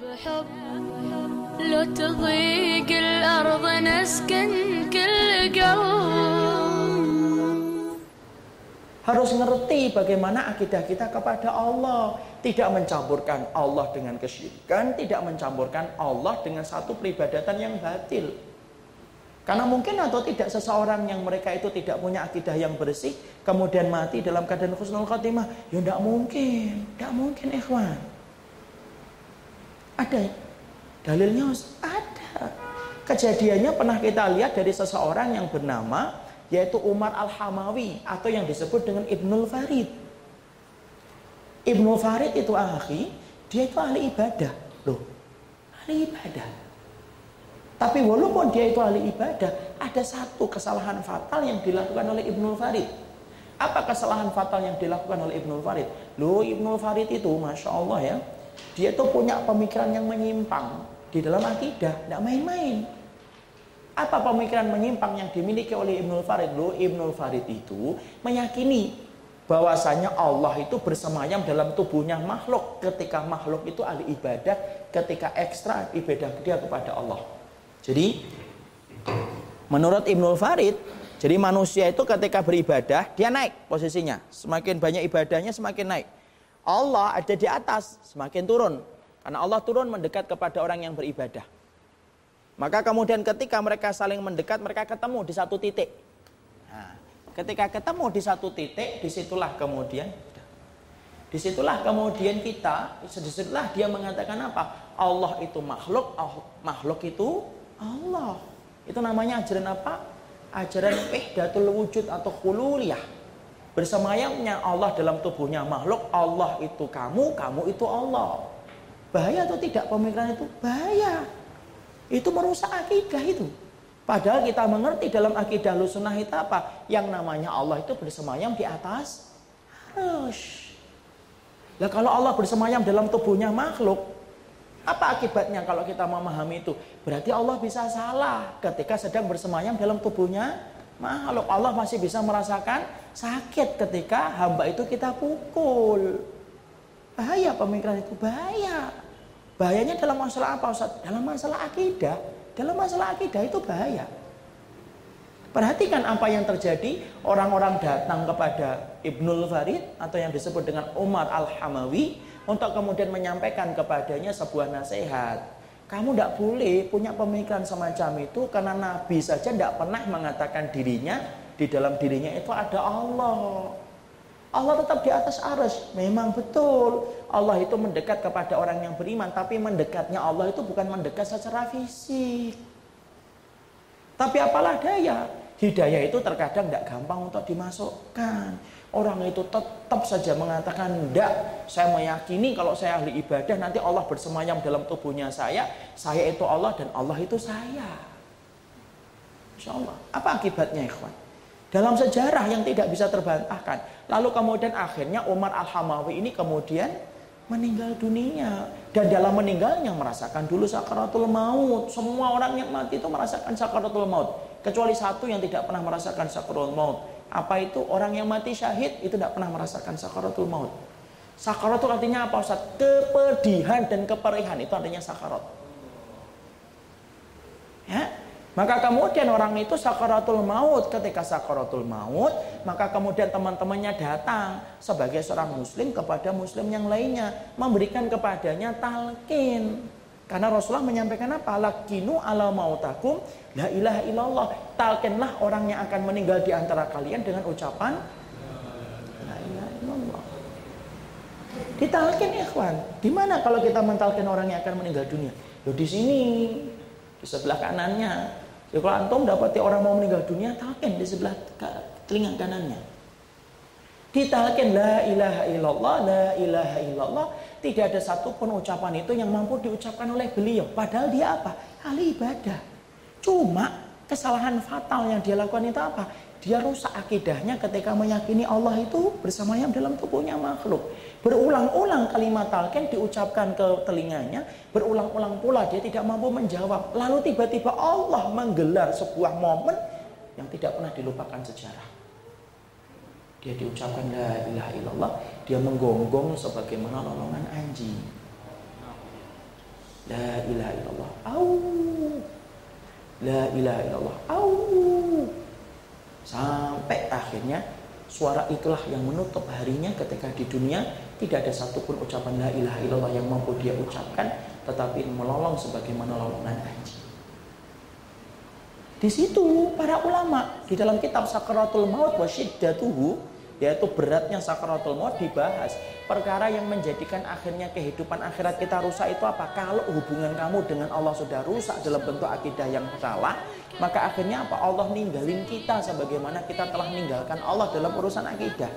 بحب لو تضيق الأرض نسكن كل قلب harus ngerti bagaimana akidah kita kepada Allah. Tidak mencampurkan Allah dengan kesyirikan, tidak mencampurkan Allah dengan satu peribadatan yang batil. Karena mungkin atau tidak seseorang yang mereka itu tidak punya akidah yang bersih, kemudian mati dalam keadaan khusnul khatimah, ya tidak mungkin, tidak mungkin ikhwan. Ada dalilnya ada. Kejadiannya pernah kita lihat dari seseorang yang bernama yaitu Umar Al-Hamawi atau yang disebut dengan Ibnul Farid. Ibnul Farid itu ahli, dia itu ahli ibadah. Loh, ahli ibadah. Tapi walaupun dia itu ahli ibadah, ada satu kesalahan fatal yang dilakukan oleh Ibnul Farid. Apa kesalahan fatal yang dilakukan oleh Ibnul Farid? Loh, Ibnul Farid itu, Masya Allah ya, dia itu punya pemikiran yang menyimpang di dalam akidah, tidak main-main. Apa pemikiran menyimpang yang dimiliki oleh Ibnul Farid? Loh, Ibnul Farid itu meyakini bahwasanya Allah itu bersemayam dalam tubuhnya makhluk ketika makhluk itu ahli ibadah, ketika ekstra ibadah dia kepada Allah. Jadi menurut Ibnul Farid, jadi manusia itu ketika beribadah dia naik posisinya, semakin banyak ibadahnya semakin naik. Allah ada di atas, semakin turun. Karena Allah turun mendekat kepada orang yang beribadah. Maka kemudian ketika mereka saling mendekat, mereka ketemu di satu titik. Nah, ketika ketemu di satu titik, di situlah kemudian, di situlah kemudian kita, di situlah dia mengatakan apa? Allah itu makhluk, makhluk itu Allah. Itu namanya ajaran apa? Ajaran wahdatul wujud atau hululiyah. Bersemayamnya Allah dalam tubuhnya makhluk, Allah itu kamu, kamu itu Allah. Bahaya atau tidak pemikiran itu? Bahaya. Itu merusak akidah itu. Padahal kita mengerti dalam akidah lusunah itu apa? Yang namanya Allah itu bersemayam di atas harus. Nah kalau Allah bersemayam dalam tubuhnya makhluk, apa akibatnya kalau kita memahami itu? Berarti Allah bisa salah ketika sedang bersemayam dalam tubuhnya makhluk. Allah masih bisa merasakan sakit ketika hamba itu kita pukul. Bahaya pemikiran itu, bahaya. Bahayanya dalam masalah apa Ustaz? Dalam masalah akidah. Dalam masalah akidah itu bahaya. Perhatikan apa yang terjadi. Orang-orang datang kepada Ibnul Farid atau yang disebut dengan Umar Al-Hamawi untuk kemudian menyampaikan kepadanya sebuah nasihat. Kamu tidak boleh punya pemikiran semacam itu karena Nabi saja tidak pernah mengatakan dirinya di dalam dirinya itu ada Allah. Allah tetap di atas arus. Memang betul. Allah itu mendekat kepada orang yang beriman. Tapi mendekatnya Allah itu bukan mendekat secara fisik. Tapi apalah daya. Hidayah itu terkadang tidak gampang untuk dimasukkan. Orang itu tetap saja mengatakan, tidak, saya meyakini kalau saya ahli ibadah, nanti Allah bersemayam dalam tubuhnya saya, saya itu Allah dan Allah itu saya. Insya Allah. Apa akibatnya ikhwan? Dalam sejarah yang tidak bisa terbantahkan. Lalu kemudian akhirnya Umar Al-Hamawi ini kemudian meninggal dunia. Dan dalam meninggalnya merasakan dulu sakaratul maut. Semua orang yang mati itu merasakan sakaratul maut. Kecuali satu yang tidak pernah merasakan sakaratul maut. Apa itu? Orang yang mati syahid itu tidak pernah merasakan sakaratul maut. Sakaratul artinya apa Ustaz? Kepedihan dan keperihan itu artinya sakarat. Ya, maka kemudian orang itu sakaratul maut. Ketika sakaratul maut, maka kemudian teman-temannya datang sebagai seorang muslim kepada muslim yang lainnya, memberikan kepadanya talqin. Karena Rasulullah menyampaikan apa? Lakinu ala mautakum la ilaha illallah. Talqinlah orang yang akan meninggal di antara kalian dengan ucapan la ilaha illallah. Ditalkin ikhwan. Di mana kalau kita mentalkin orang yang akan meninggal dunia? Loh di sini, di sebelah kanannya Ya kalau antum dapati orang mau meninggal dunia, talqin di sebelah telinga kanannya. Ditalqin la ilaha illallah, la ilaha illallah. Tidak ada satupun ucapan itu yang mampu diucapkan oleh beliau. Padahal dia apa? Ahli ibadah. Cuma kesalahan fatal yang dia lakukan itu apa? Dia rusak akidahnya ketika meyakini Allah itu bersemayam dalam tubuhnya makhluk. Berulang-ulang kalimat talqin diucapkan ke telinganya, berulang-ulang pula dia tidak mampu menjawab. Lalu tiba-tiba Allah menggelar sebuah momen yang tidak pernah dilupakan sejarah. Dia diucapkan la ilaha illallah, dia menggonggong sebagaimana lolongan anjing. ilaha illallah. Au. La ilaha illallah. Au. Sampai akhirnya suara itulah yang menutup harinya ketika di dunia tidak ada satupun ucapan la ilaha illallah yang mampu dia ucapkan tetapi melolong sebagaimana lolongan anjing. Di situ para ulama di dalam kitab Sakaratul Maut wa Syiddatuhu yaitu beratnya sakaratul maut dibahas. Perkara yang menjadikan akhirnya kehidupan akhirat kita rusak itu apa? Kalau hubungan kamu dengan Allah sudah rusak dalam bentuk akidah yang salah, maka akhirnya apa? Allah ninggalin kita sebagaimana kita telah meninggalkan Allah dalam urusan akidah.